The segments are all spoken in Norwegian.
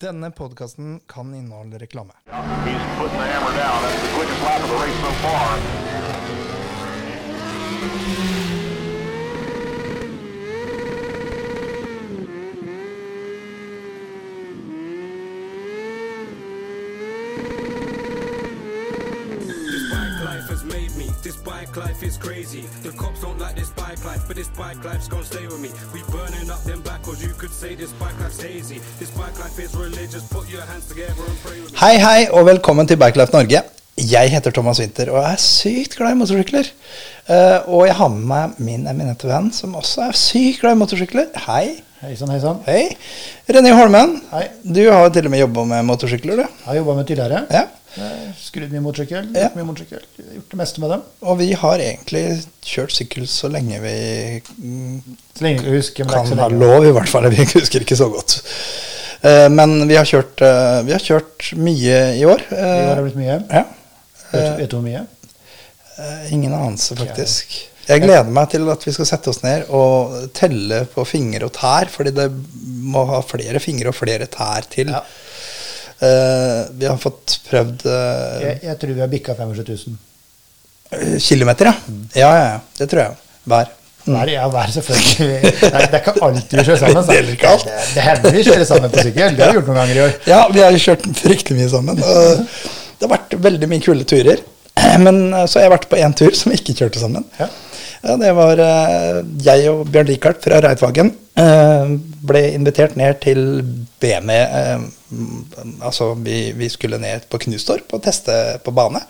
Denne podkasten kan inneholde reklame. This bike life is crazy. The cops don't like this bike life, but this bike life's gonna stay with me. We burning Hei, hei, og velkommen til Bikelife Norge. Jeg heter Thomas Winther og er sykt glad i motorsykler. Uh, og jeg har med meg min eminente venn som også er sykt glad i motorsykler. Hei. Hei sann, hei sann. Hei. René Holmen. Hei. Du har til og med jobba med motorsykler, du. Jeg har jobba med tidligere. Ja. Skrudd mye motorsykkel. Ja. Mye motorsykkel. Gjort det meste med dem. Og vi har egentlig kjørt sykkel så lenge vi Så lenge jeg husker. Men er kan ha lov, i hvert fall. Vi husker ikke så godt. Eh, men vi har kjørt, eh, vi har kjørt mye i år. I år har det Eh, blitt mye. ja. Vet, vet du hvor mye? Eh, Ingen anelse, faktisk. Jeg gleder meg til at vi skal sette oss ned og telle på fingre og tær, fordi det må ha flere fingre og flere tær til. Ja. Uh, vi har fått prøvd uh, Jeg, jeg tror vi har bikka 75 000. kilometer, ja. Ja, ja, ja. Det tror jeg. Hver. Hver, ja, hver selvfølgelig. Det er, det er ikke alltid vi kjører sammen. Det gjelder ikke alt. Det, det hender vi kjører sammen på sykkel. Det har vi gjort noen ganger i år. Ja, vi har kjørt fryktelig mye sammen. Det har vært veldig mye kule turer. Men eh, så har jeg vært på én tur som vi ikke kjørte sammen. Ja. Ja, det var eh, jeg og Bjørn Rikard fra Reitvagen eh, ble invitert ned til BM. Eh, altså, vi, vi skulle ned på Knustorp og teste på bane.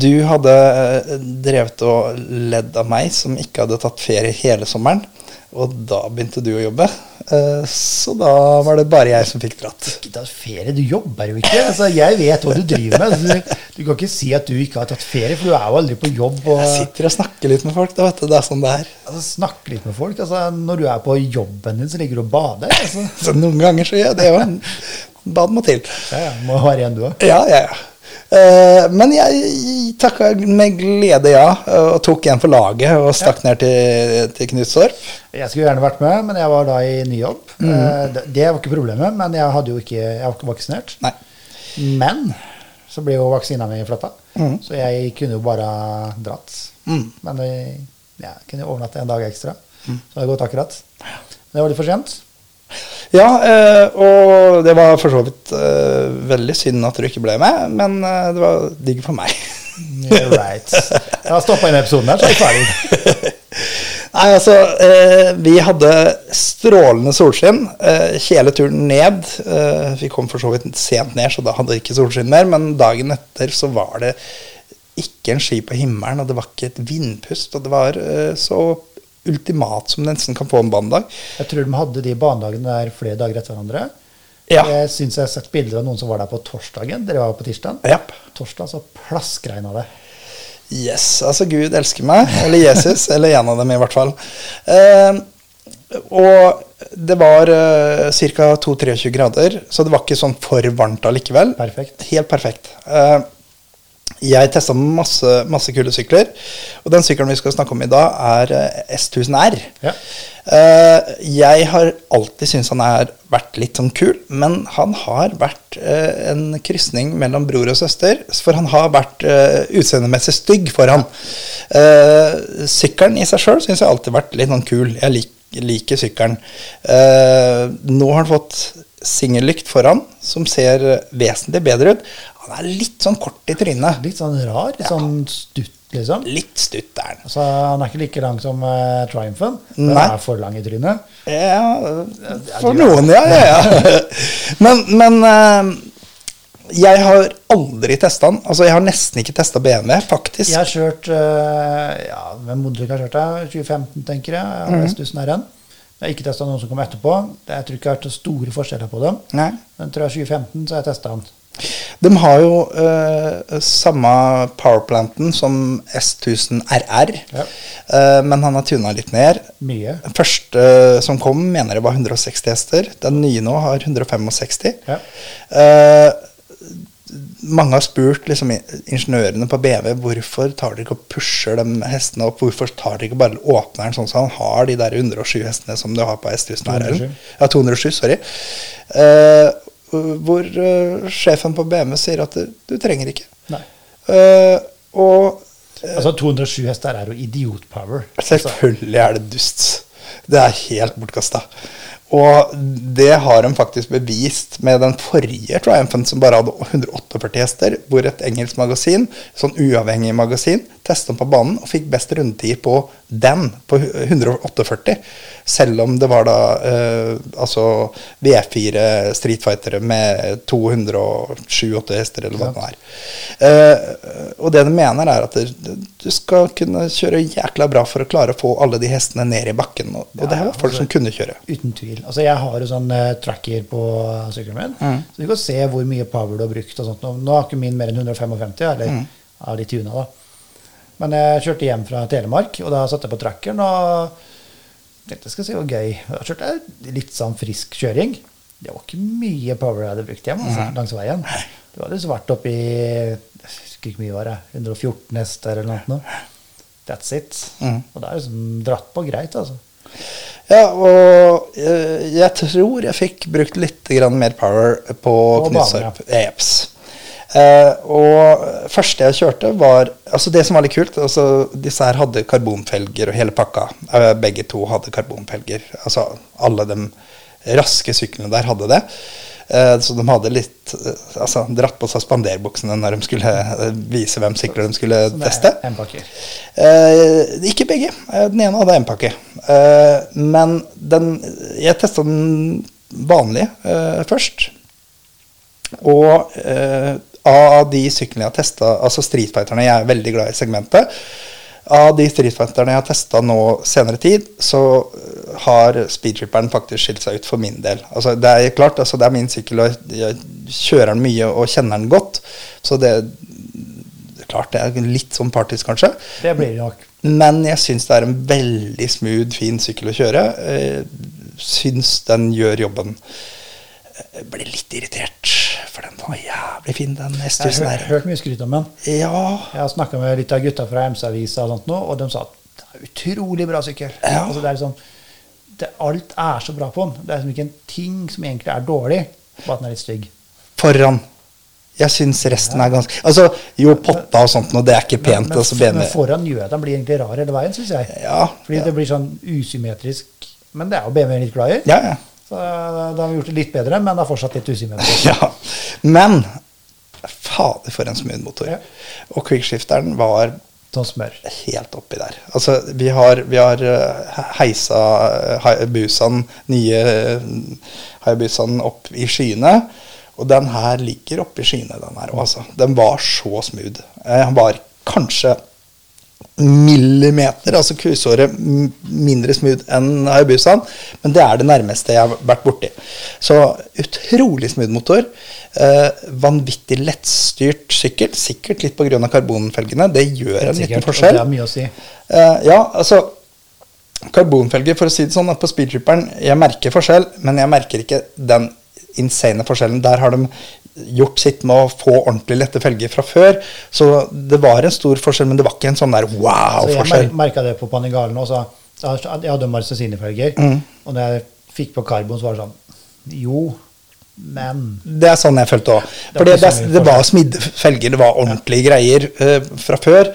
Du hadde drevet og ledd av meg som ikke hadde tatt ferie hele sommeren. Og da begynte du å jobbe. Eh, så da var det bare jeg som fikk dratt. Ikke tatt ferie, du jobber jo ikke. Altså, jeg vet hva du driver med. Altså, Du, kan ikke si at du ikke har tatt ferie, for du er jo aldri på jobb. Og, Jeg sitter og snakker litt med folk. Da, vet du. Det er sånn det er. altså, Snakke litt med folk. Altså, når du er på jobben din, så ligger du og bader. Altså. Så noen ganger så gjør jeg det òg. Bad må til. Ja, ja, må være igjen du òg. Ja, ja, ja. Eh, men jeg takka med glede ja, og tok en for laget og stakk ned til, til Knutstorp. Jeg skulle gjerne vært med, men jeg var da i ny jobb. Mm. Det, det var ikke problemet, men jeg hadde jo ikke, jeg var ikke vaksinert. Nei. Men så ble jo vaksina mi flytta, så jeg kunne jo bare dratt. Mm. Men jeg ja, kunne overnatte en dag ekstra. Så det har gått akkurat. Men det var litt for sent. Ja, eh, og det var for så vidt eh, veldig synd at du ikke ble med, men eh, det var digg for meg. Right. Jeg har stoppa inn episoden her, så er jeg ferdig. Nei, altså, vi hadde strålende solskinn hele turen ned. Vi kom for så vidt sent ned, så da hadde vi ikke solskinn mer, men dagen etter så var det ikke en sky på himmelen, og det var ikke et vindpust, og det var så ultimat som det nesten kan få en banedag. Jeg tror de hadde de banedagene der flere dager etter hverandre. Ja. Jeg syns jeg har sett bilder av noen som var der på torsdagen. Dere var på tirsdag. Japp. Torsdag så plaskregna det. Yes, altså Gud elsker meg, eller Jesus, eller en av dem i hvert fall. Eh, og det var uh, ca. 2-23 grader, så det var ikke sånn for varmt allikevel. Perfekt. Helt perfekt. Eh, jeg testa masse, masse kule sykler, og den sykkelen vi skal snakke om i dag, er eh, S1000R. Ja. Eh, jeg har alltid syntes han har vært litt sånn kul, men han har vært eh, en krysning mellom bror og søster. For han har vært utseendemessig stygg for han. Sykkelen i seg sjøl syns jeg alltid har vært litt sånn kul. Jeg lik, liker sykkelen. Nå har han fått singellykt foran, som ser vesentlig bedre ut. Han er litt sånn kort i trynet. Litt sånn rar. Litt sånn stutt, liksom. Litt stutt er han. Altså, han er ikke like lang som uh, Triumphen. men Nei. Han er for lang i trynet. Ja, for noen, ja. ja, ja. Men, men uh, jeg har aldri testa den. Altså, jeg har nesten ikke testa BMW, faktisk. Jeg har kjørt uh, ja, Hvem modell har kjørt? det? 2015, tenker jeg. jeg har S1000 RN. Jeg har ikke testa noen som kom etterpå. Jeg tror ikke jeg har så store forskjeller på dem. Nei. Men tror jeg 2015 så har jeg testa den. De har jo eh, samme powerplanten som S1000 RR, Ja. eh, men han har tuna litt ned. Mye. Den første som kom, mener jeg var 160 hester. Den nye nå har 165. Ja. Eh, mange har spurt liksom, ingeniørene på BV hvorfor tar dere ikke og pusher de hestene opp. Hvorfor tar dere ikke bare åpner den sånn så han har de der 107 hestene som du har på S1000 RR? 207. Ja, 207, sorry. Uh, hvor uh, sjefen på BMW sier at du, du trenger ikke. Eh, og Altså 207 hester er jo idiotpower. Selvfølgelig er det dust. Det er helt bortkasta. Og det har de faktisk bevist med den forrige Triumphen, som bare hadde 148 hester, hvor et engelsk magasin, sånn uavhengig magasin, testa på banen og fikk best rundetid på den, på 148. Selv om det var da eh, altså V4 Street Fightere med 207-8 hester, eller hva det er. Eh, og det de mener, er at det, du skal kunne kjøre jækla bra for å klare å få alle de hestene ned i bakken. Og, og det her var folk som kunne kjøre. Uten tvil. Altså Jeg har jo sånn uh, tracker på sykkelen min, Mm. så du kan se hvor mye power du har brukt. og sånt. Nå, nå har ikke min mer enn 155, eller Mm. er litt tuna, da. Men jeg kjørte hjem fra Telemark, og da satte jeg på trackeren og tenkte jeg skal se hvor gøy. Da kjørte jeg litt sånn frisk kjøring. Det var ikke mye power jeg hadde brukt hjem altså, langs veien. Det var svart opp oppi jeg husker ikke mye var det, 114 hester eller noe. That's it. Mm. Og det er liksom dratt på greit, altså. Ja, og jeg, jeg tror jeg fikk brukt litt grann mer power på På Knutsarp Eps. Eh, og første jeg kjørte, var Altså, det som var litt kult altså, Disse her hadde karbonfelger og hele pakka. Eh, begge to hadde karbonfelger. Altså, alle de raske syklene der hadde det. Eh, så de hadde litt altså, dratt på seg spanderbuksene når de skulle vise hvem sykler de skulle teste. Eh, ikke begge. Den ene hadde empakke. Eh, men den Jeg testa den vanlige først. Og eh, av de syklene jeg har testa, altså streetfighterne, jeg er veldig glad i segmentet. Av de streetfighterne jeg har testa nå senere tid, så eh, har speedtripperen faktisk skilt seg ut for min del. Altså, det er klart, altså, det er min sykkel, og jeg kjører den mye og kjenner den godt. Så det, det er klart det er litt sånn partisk, kanskje. Det blir det nok. Men jeg syns det er en veldig smooth, fin sykkel å kjøre. Eh, syns den gjør jobben. Jeg ble litt irritert, for den var jævlig fin, den Jeg har S1000 Jeg har hørt mye skryt om den. Ja, Jeg har snakka med litt av gutta fra MC-avisa, og sånt nå, og de sa at det er utrolig bra sykkel. Ja. Altså, det er liksom, det, alt er så bra på den. Det er liksom ikke en ting som egentlig er dårlig, bare at den er litt stygg. foran. Jeg syns resten er ganske Altså, jo, potta og sånt og det er ikke pent. men, altså, men, BMW. men foran gjør at den blir egentlig rar hele veien, syns jeg. Ja, Fordi ja. det blir sånn usymmetrisk. Men det er jo BMW litt glad i. Ja, ja. Så da har vi gjort det litt bedre, men det er fortsatt litt usymmetrisk. ja. Men fader, for en smooth motor. Ja. Og quickshifteren var helt oppi der. Altså, vi har, vi har eh, heisa eh, Hayabusaen, nye eh, Hayabusaen opp i skyene. Og den her ligger oppi skyene, den her altså. Den var så smooth. Han var kanskje millimeter, altså kusåret, mindre smooth enn Hayabusaen. Men det er det nærmeste jeg har vært borti. Så utrolig smooth motor. Eh, vanvittig lettstyrt sykkel. Sikkert litt pga. karbonfelgene. Det gjør en Sikkert, liten forskjell. Det har mye å si. Eh, ja, altså Karbonfelger, for å si det sånn, på speedtripperen Jeg merker forskjell, men jeg merker ikke den insane forskjellen. Der har de gjort sitt med å få ordentlig lette felger fra før. Så det var en stor forskjell, men det var ikke en sånn der wow-forskjell. Så jeg merka det på Panigalen også. Jeg hadde Marcesini-felger, Mm. og når jeg fikk på karbon, så var det sånn Jo, men Det er sånn jeg følte òg. For det, det, det var smidde felger, det var ordentlige greier uh, fra før.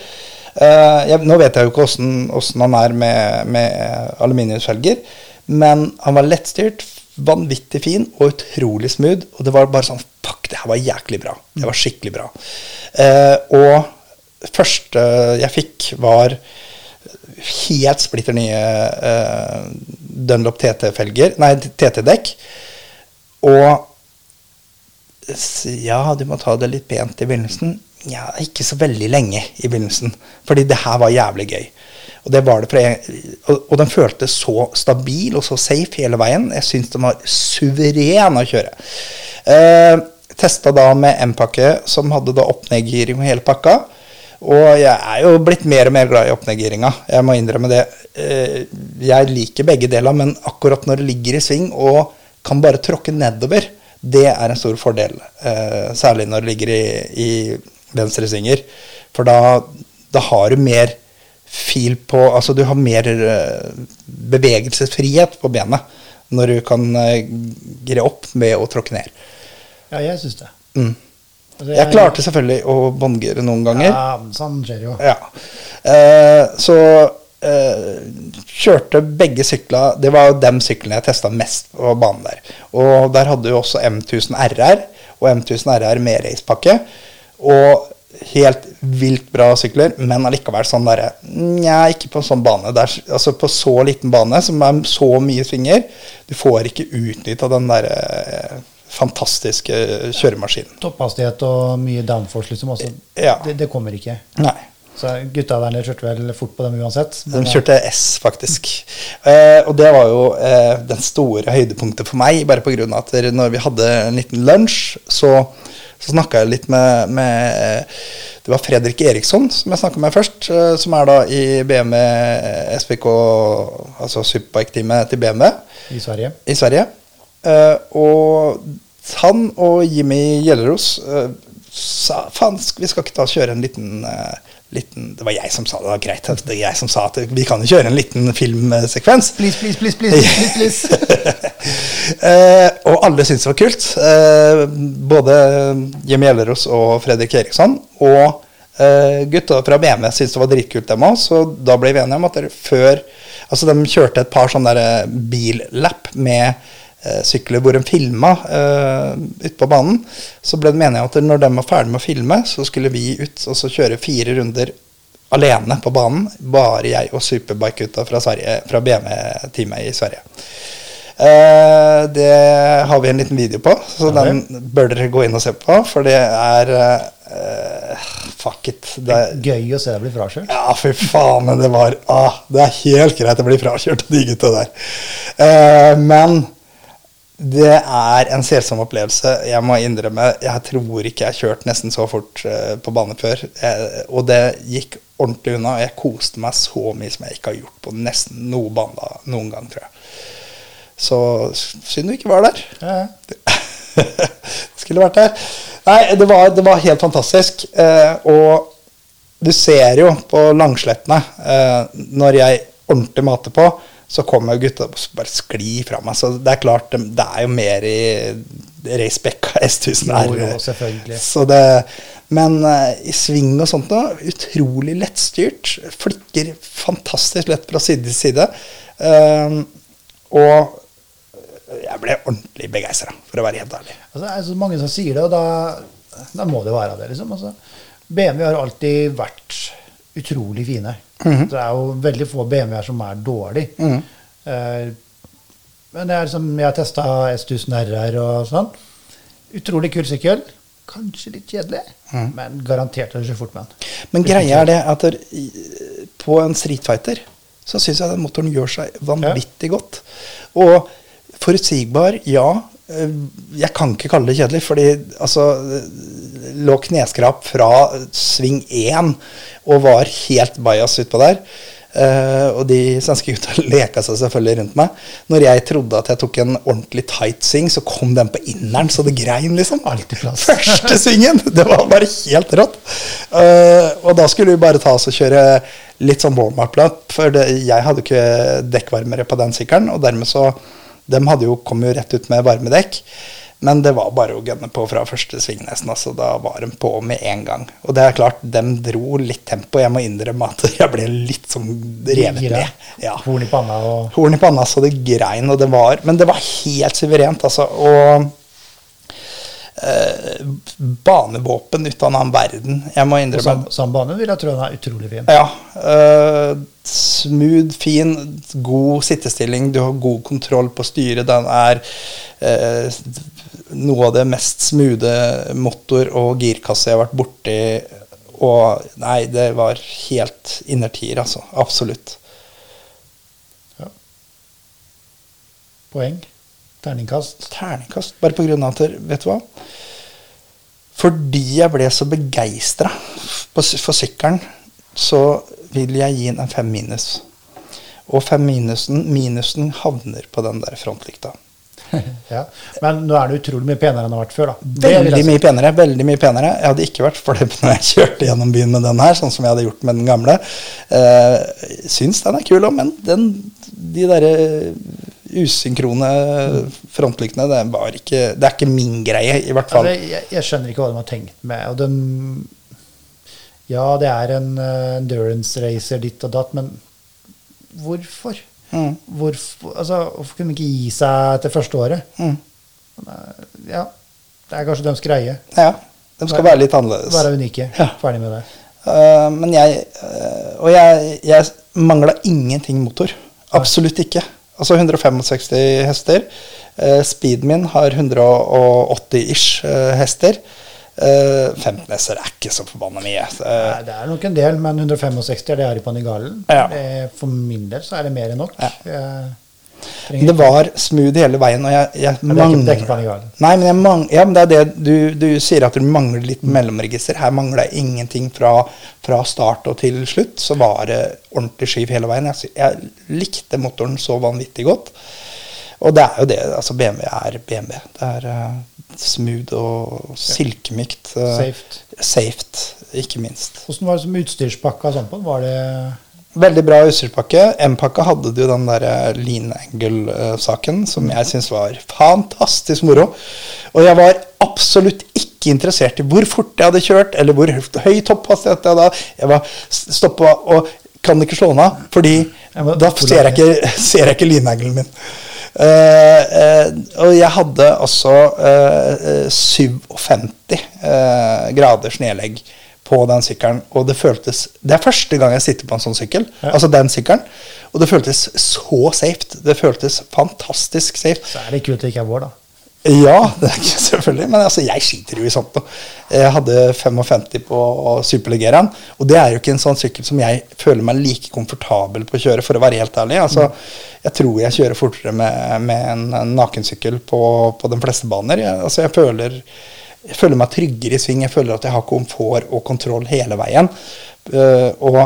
Uh, jeg, nå vet jeg jo ikke åssen han er med, med aluminiumsfelger, men han var lettstyrt, vanvittig fin og utrolig smooth. Og det var bare sånn Fuck, det her var jæklig bra. Det var skikkelig bra. Eh, og første jeg fikk, var helt splitter nye eh, Dunlop TT-felger, nei, TT-dekk. Og ja, du må ta det litt pent i begynnelsen. Ja, ikke så veldig lenge i begynnelsen. Fordi det her var jævlig gøy. Og, det var det jeg, og, og den føltes så stabil og så safe hele veien. Jeg syns den var suveren å kjøre. Eh, Testa da med M-pakke, som hadde da opp-ned-giring og hele pakka. Og jeg er jo blitt mer og mer glad i opp-ned-giringa. Jeg må innrømme det. Eh, Jeg liker begge deler, men akkurat når det ligger i sving og kan bare tråkke nedover, Det er en stor fordel, eh, særlig når det ligger i, i venstresvinger. For da, da har du mer fil på Altså du har mer eh, bevegelsesfrihet på benet når du kan eh, gre opp med å tråkke ned. Ja, jeg syns det. Mm. Altså, Jeg klarte selvfølgelig å båndgire noen ganger. Ja, sånn skjer jo. Ja. Eh, så eh, kjørte begge sykler Det var jo dem syklene jeg testa mest på banen der. Og der hadde du også M1000 RR og M1000 RR med racepakke. Og helt vilt bra sykler, men allikevel sånn derre Nja, ikke på en sånn bane. Der, altså på så liten bane som er så mye svinger. Du får ikke utnytta den derre eh, fantastiske kjøremaskinen. Topphastighet og mye downforce, liksom. Også. Ja. Det, det kommer ikke. Nei. Så gutta der kjørte vel fort på dem uansett. De eh, kjørte S, faktisk. Eh, og det var jo eh, den store høydepunktet for meg, bare pga. at når vi hadde en liten lunsj, så, så snakka jeg litt med, med eh, Det var Fredrik Eriksson som jeg snakka med først, eh, som er da i BMW SPK, altså superbike-teamet til BMW I Sverige. i Sverige. Eh, og han og Jimmy Gjelleros eh, sa faen, vi skal ikke ta kjøre en liten, eh, liten Det var jeg som sa det, det var greit. Det var jeg som sa at vi kan jo kjøre en liten filmsekvens. Please, please, please, please, please, please. Eh, og alle syntes det var kult. Eh, både Jim Gjelleros og Fredrik Eriksson. Og eh, gutta fra BMW syntes det var dritkult, dem òg. Så da ble vi enige om at dere før Altså, de kjørte et par sånne der billapp med eh, sykler hvor de filma uh, ute på banen. Så ble det meningen at når de var ferdig med å filme, så skulle vi ut og så kjøre fire runder alene på banen. Bare jeg og superbike-gutta fra, Sverige- fra BMW-teamet i Sverige. Uh, det har vi en liten video på, så okay. den bør dere gå inn og se på. For det er uh, Fuck it. Det er, Gøy å se deg bli frakjørt. ja, fy faen, det var ah, Det er helt greit å bli frakjørt av de gutta der. Uh, men det er en selsom opplevelse. Jeg må innrømme, jeg tror ikke jeg har kjørt nesten så fort eh, på bane før. Og det gikk ordentlig unna. og Jeg koste meg så mye som jeg ikke har gjort på nesten noen bane noen gang, tror jeg. Så synd du ikke var der. Ja, ja. Skulle vært der. Nei, det var, det var helt fantastisk. Eh, og du ser jo på langslettene, eh, når jeg ordentlig mater på, så kommer gutta og bare sklir fra meg. Så det er klart, det, er jo mer i racebacka S1000 her R. Så det, men eh, i sving og sånt noe, utrolig lettstyrt. Flikker fantastisk lett fra side til side. Eh, og jeg ble ordentlig begeistra, for å være helt ærlig. Altså, det er så mange som sier det, og da, da må det være det. liksom. Altså, BMW har alltid vært utrolig fine. Mhm. Det er jo veldig få BMW-er som er dårlige. Eh, men det er som jeg har testa S1000 RR og sånn. Utrolig kul sykkel. Kanskje litt kjedelig, mm. men garantert å kjøre fort med den. Men greia er det at der, på en Street Fighter så syns jeg den motoren gjør seg vanvittig godt. Og forutsigbar, ja. Eh, Jeg kan ikke kalle det kjedelig, fordi altså lå kneskrap fra sving 1 og var helt bajas utpå der. Uh, og de svenske gutta leka seg selvfølgelig rundt meg. Når jeg trodde at jeg tok en ordentlig tight sving, så kom den på inneren, så det grein, liksom. Første svingen! Det var bare helt rått. Uh, og da skulle vi bare ta oss og kjøre litt sånn warm-up-løp, for det, jeg hadde ikke dekkvarmere på den sykkelen, og dermed så De hadde jo, kom jo rett ut med varmedekk. Men det var bare å gønne på fra første sving nesten. altså Da var de på med en gang. Og det er klart, de dro litt tempo. Jeg må innrømme at jeg ble litt sånn revet med. Ja. Horn i panna og Horn i panna så det grein, og det var Men det var helt suverent, altså. Og eh, banevåpen ut av en annen verden. Jeg må innrømme samme bane vil jeg tro den er utrolig fin. Ja. eh, smooth, fin, god sittestilling. Du har god kontroll på styret. Den er eh, noe av det mest smoothe motor- og girkasse jeg har vært borti. Og nei, det var helt innertier, altså. Absolutt. Poeng. Terningkast. Terningkast. Bare på grunn av at Vet du hva? Fordi jeg ble så begeistra for sykkelen, så vil jeg gi den en fem minus. Og fem minusen, minusen havner på den der frontlykta. Ja. Men nå er det utrolig mye penere enn det har vært før, da. Veldig mye penere. veldig mye penere. Jeg hadde ikke vært fornøyd når jeg kjørte gjennom byen med den her, sånn som jeg hadde gjort med den gamle. Uh, syns den er kul òg, men den, de derre usynkrone frontlyktene, det, var ikke, det er ikke min greie, i hvert fall. Altså, jeg, jeg skjønner ikke hva de har tenkt med. Og den Ja, det er en uh, endurance racer ditt og datt, men hvorfor? Mm. Hvorfor, altså, hvorfor kunne de ikke gi seg etter første året? Mm. Ja, det er kanskje deres greie. Ja, de skal være litt annerledes. Være unike. Ja. Ferdig med det. Uh, men jeg uh, Og jeg, jeg mangla ingenting motor. Absolutt ikke. Altså 165 hester. Eh, speeden min har 180-ish eh, hester. Eh, 15 hester er ikke så forbanna mye. Eh, Nei, det er nok en del, men 165 er det her i Panigalen. Ja. For min del så er det mer enn nok. Ja. Det var smooth hele veien, og jeg, jeg mangler... det er ikke- det er ikke. Nei, men mang ja, men det er det du, du sier at du mangler litt mellomregister. Her mangler jeg ingenting fra, fra start og til slutt. Så var det ordentlig skiv hele veien. Jeg, jeg likte motoren så vanvittig godt. Og det er jo det. altså BMW er BMW. Det er uh, smooth og silkemykt. Uh, safe. Safet, ikke minst. Hvordan var det som utstyrspakka sånn på? Var det Veldig bra utstyrspakke. M-pakka hadde du den der eh, lean angle-saken, som jeg syns var fantastisk moro. Og jeg var absolutt ikke interessert i hvor fort jeg hadde kjørt, eller hvor høy topphastighet jeg hadde. Jeg var stoppa og kan ikke slå den av, fordi da ser jeg ikke, ser jeg ikke lean anglen min. Uh, uh, og jeg hadde altså uh, eh, 57 eh, graders nedlegg på den sykkelen. Og det føltes Det er første gang jeg sitter på en sånn sykkel. Ja. Altså den sykkelen. Og det føltes så safe. Det føltes fantastisk safe. Så er det kult det ikke er vår, da. Ja, det er ikke selvfølgelig. Men altså, jeg skiter jo i sånt. nå. Jeg hadde 55 på Superleggeraen. Og det er jo ikke en sånn sykkel som jeg føler meg like komfortabel på å kjøre, for å være helt ærlig. Altså, jeg tror jeg kjører fortere med, med en, en nakensykkel på, på de fleste baner. Jeg, altså, jeg føler jeg føler meg tryggere i sving. Jeg føler at jeg har komfort og kontroll hele veien. Uh, og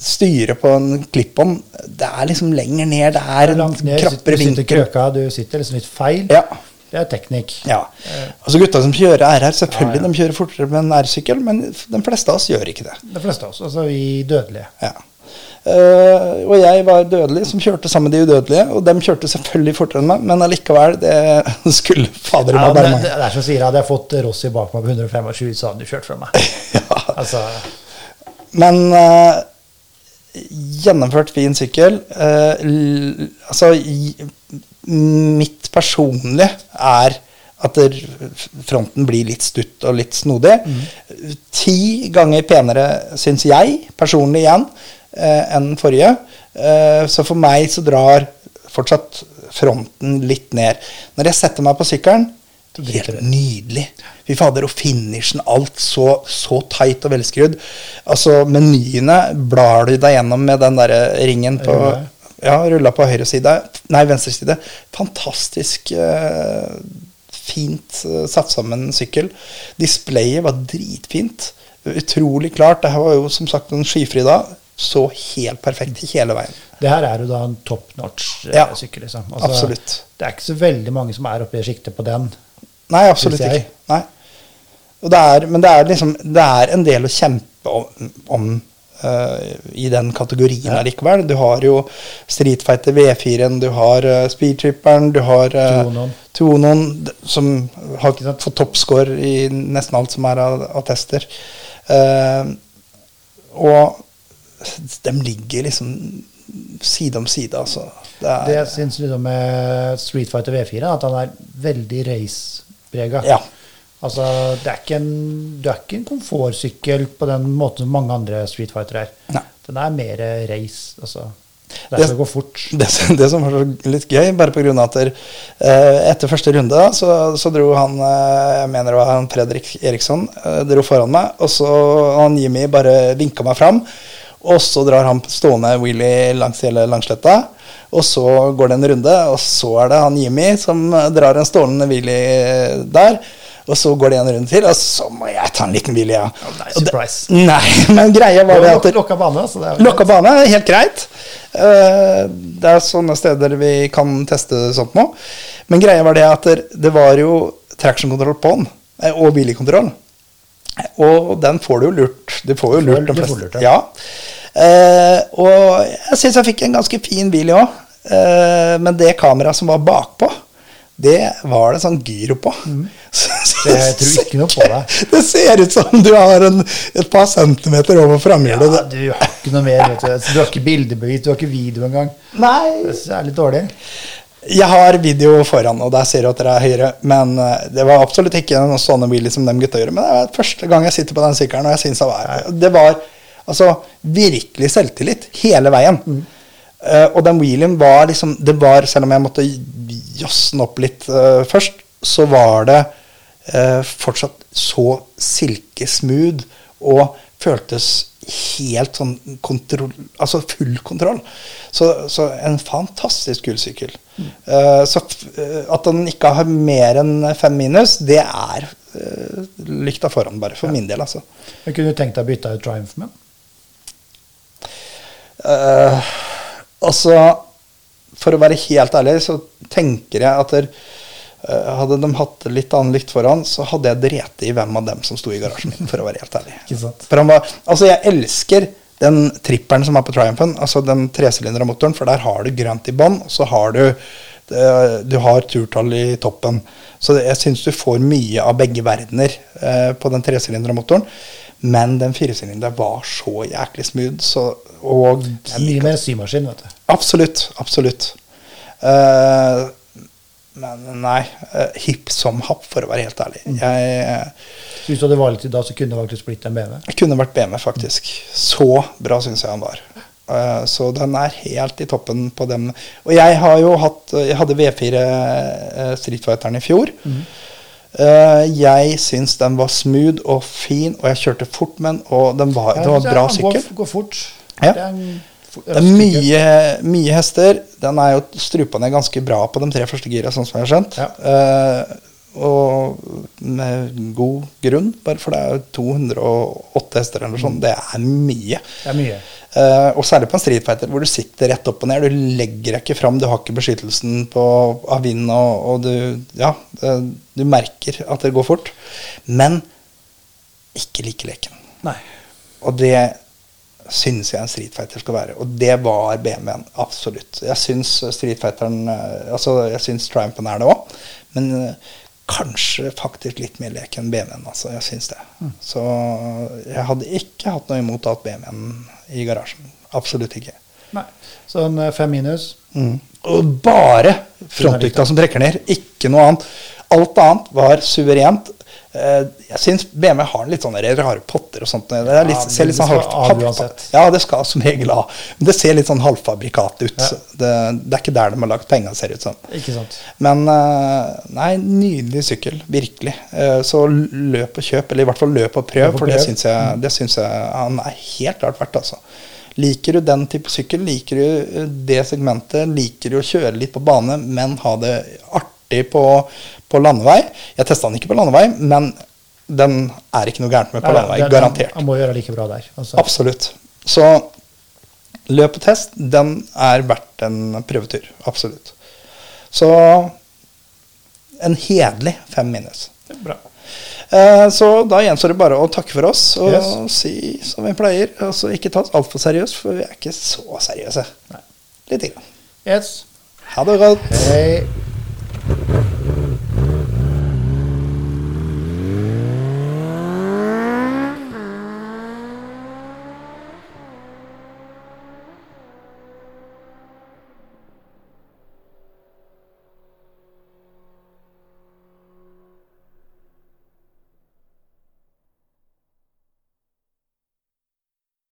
styre på en klipp-on, det er liksom lenger ned. Det er en krappere ned, krappere du sitter krøka, du sitter liksom litt feil. Ja. Det er teknikk. Ja. Altså Gutta som kjører RR, selvfølgelig Ja, ja. de kjører fortere med en R-sykkel, men de fleste av oss gjør ikke det. De fleste av oss, altså vi dødelige. Ja. Eh, og jeg var dødelig, som kjørte sammen med de udødelige. Og de kjørte selvfølgelig fortere enn meg, men allikevel, det skulle fader Ja, meg det, det, er som sier, Hadde jeg fått Rossi bak meg på 125, så hadde du kjørt fra meg. Ja. Altså, Men uh, gjennomført fin sykkel. Uh, altså i- Mitt personlige er at fronten blir litt stutt og litt snodig. Ti ganger penere, syns jeg, personlig igjen, enn den forrige. Eh, så for meg så drar fortsatt fronten litt ned. Når jeg setter meg på sykkelen, helt nydelig. Fy fader, og finishen, alt så, så tight og velskrudd. Altså, menyene blar du deg gjennom med den der ringen på Ja, rulla på høyre side. Nei, venstre side. Fantastisk eh, fint eh, satt sammen sykkel. Displayet var dritfint. Utrolig klart. Det her var jo som sagt en skyfri dag. Så helt perfekt hele veien. det her er jo da en top Ja, notch-sykkel. liksom. absolutt. Det er ikke så veldig mange som er oppe i sjiktet på den. Nei, absolutt ikke. Nei. Og det er, men det er liksom Det er en del å kjempe om, om uh, i den kategorien Ja. likevel. Du har jo Street Fighter V4-en, du har uh, Speedtripperen, du har uh. Tuonoen, som har Ikke fått toppscore i nesten alt som er av, av tester. Eh, og de ligger liksom side om side, altså. Det er, Det jeg syns liksom med Street Fighter V4, at han er veldig race-prega. Ja. Altså, det er ikke en, er ikke en komfortsykkel på den måten som mange andre Street Fighter er. Nei. Den er mer race. Altså. Det Det- skal gå fort. det, det som var litt gøy, bare av at der, eh, etter første runde så, så dro han eh, jeg mener det var han Fredrik Eriksson eh, dro foran meg, og så han Jimmy bare vinka meg fram. Og så drar han stående Willy langs hele Langsletta. Og så går det en runde, og så er det han Jimmy som drar en stående Willy der. Og så går det en runde til, og så må jeg ta en liten hvile, ja. Oh, nei, surprise. det- Nei, men greia var det at Lokka bane, så det er Lokka bane helt greit. Eh, Det er sånne steder vi kan teste sånt nå. Men greia var det at det- det var jo traction-kontroll på den, eh, og billigkontroll. Og den får du jo lurt. Du får jo lurt de fleste. ja. Eh, og jeg syns jeg fikk en ganske fin bil òg. men det kameraet som var bakpå, det var det sånn gyro på. Så, så, Mm. Jeg tror ikke noe på deg. Det ser ut som du har en, et par centimeter over Ja, du har ikke noe mer, vet du. Du har ikke bildebevis, du har ikke video engang. Nei, Det er litt dårlig. Jeg har video foran, og der ser du at dere er høyere. Men eh, det var absolutt ikke en sånn bil som de gutta gjør. Men det var første gang jeg sitter på den sykkelen, og jeg synes det var, det var altså, virkelig selvtillit hele veien. Eh, og den wheelien var liksom det var, Selv om jeg måtte jazze den opp litt uh, først, så var det uh, fortsatt så silkesmooth og føltes helt sånn kontroll Altså full kontroll. Så, så en fantastisk gullsykkel. sykkel. Så eh, at den ikke har mer enn fem minus, det er uh, lykta foran, bare. For min del, altså. Men kunne du tenkt deg å bytte ut Triumph med? Uh, altså, for å være helt ærlig, så tenker jeg at der, uh, hadde de hatt litt annet lykt foran, så hadde jeg dreti i hvem av dem som sto i garasjen min, for å være helt ærlig. For han var, altså, jeg elsker den tripperen som er på Triumphen, altså den tresylindra motoren, for der har du grønt i bånn, og så har du eh, du har turtall i toppen. Så jeg syns du får mye av begge verdener eh, på den tresylindra motoren. Men den firesylinderen var så jæklig smooth. Så, og Det er mye mer symaskin, vet du. Absolutt. Absolutt. Eh, men nei. eh, hipp som happ, for å være helt ærlig. Jeg, eh, hvis du hadde valgt i dag, så kunne du faktisk blitt en BMW. jeg kunne vært BMW, faktisk. Så bra syns jeg han var. Eh, så den er helt i toppen på dem. Og jeg har jo hatt Jeg hadde V4 eh, Street Fighteren i fjor. Eh, jeg syns den var smooth og fin, og jeg kjørte fort med den, og den var, det var en bra sykkel. Går, går fort. Ja. Det en f- Det er mye, mye hester. Den er jo strupa ned ganske bra på de tre første gira, sånn som jeg har skjønt. Ja. Uh, og med god grunn, bare for det er jo 208 hester eller noe sånt. Det er mye. Det er mye. Uh, og særlig på en Street Fighter hvor du sitter rett opp og ned. Du legger deg ikke fram, du har ikke beskyttelsen på, av vind, og, og du Ja, det, du merker at det går fort. Men ikke like leken. Nei. Og det syns jeg en Street Fighter skal være. Og det var BMW-en. Absolutt. Jeg syns Street Fighteren eh, Altså, jeg syns Triumphen er det òg. Men eh, kanskje faktisk litt mer lek enn BMW-en. Altså, jeg syns det. Så jeg hadde ikke hatt noe imot å ha BMW-en i garasjen. Absolutt ikke. Nei. Så en fem minus. Mm. Og bare frontlykta som trekker ned, ikke noe annet. Alt annet var suverent. Eh, Jeg syns BMW har litt sånne rare potter og sånt. Det litt, Ja, ser litt sånn halv. Ja, det skal som regel ha. Men det ser litt sånn halvfabrikat ut. Ja. Det, det er ikke der de har lagt penga, ser det ut som. Ikke sant. Men eh, nei, nydelig sykkel. Virkelig. Eh, Så løp og kjøp, eller i hvert fall løp og prøv, Løp og for det prøv. syns jeg, det syns jeg han er helt klart verdt, altså. Liker du den type sykkel, liker du det segmentet, liker du å kjøre litt på bane, men ha det artig på, på landevei Jeg testa den ikke på landevei, men den er ikke noe gærent med på Nei, landevei. Garantert. Han må gjøre like bra der. Altså. Absolutt. Så løp og test, den er verdt en prøvetur. Absolutt. Så en hederlig fem minus. Det er Bra. Eh, Så da gjenstår det bare å takke for oss og Yes. si som vi pleier. Altså ikke ta oss altfor seriøst, for vi er ikke så seriøse. Nei. Litt. Grann. Yes. Ha det godt. Hei. Thank you.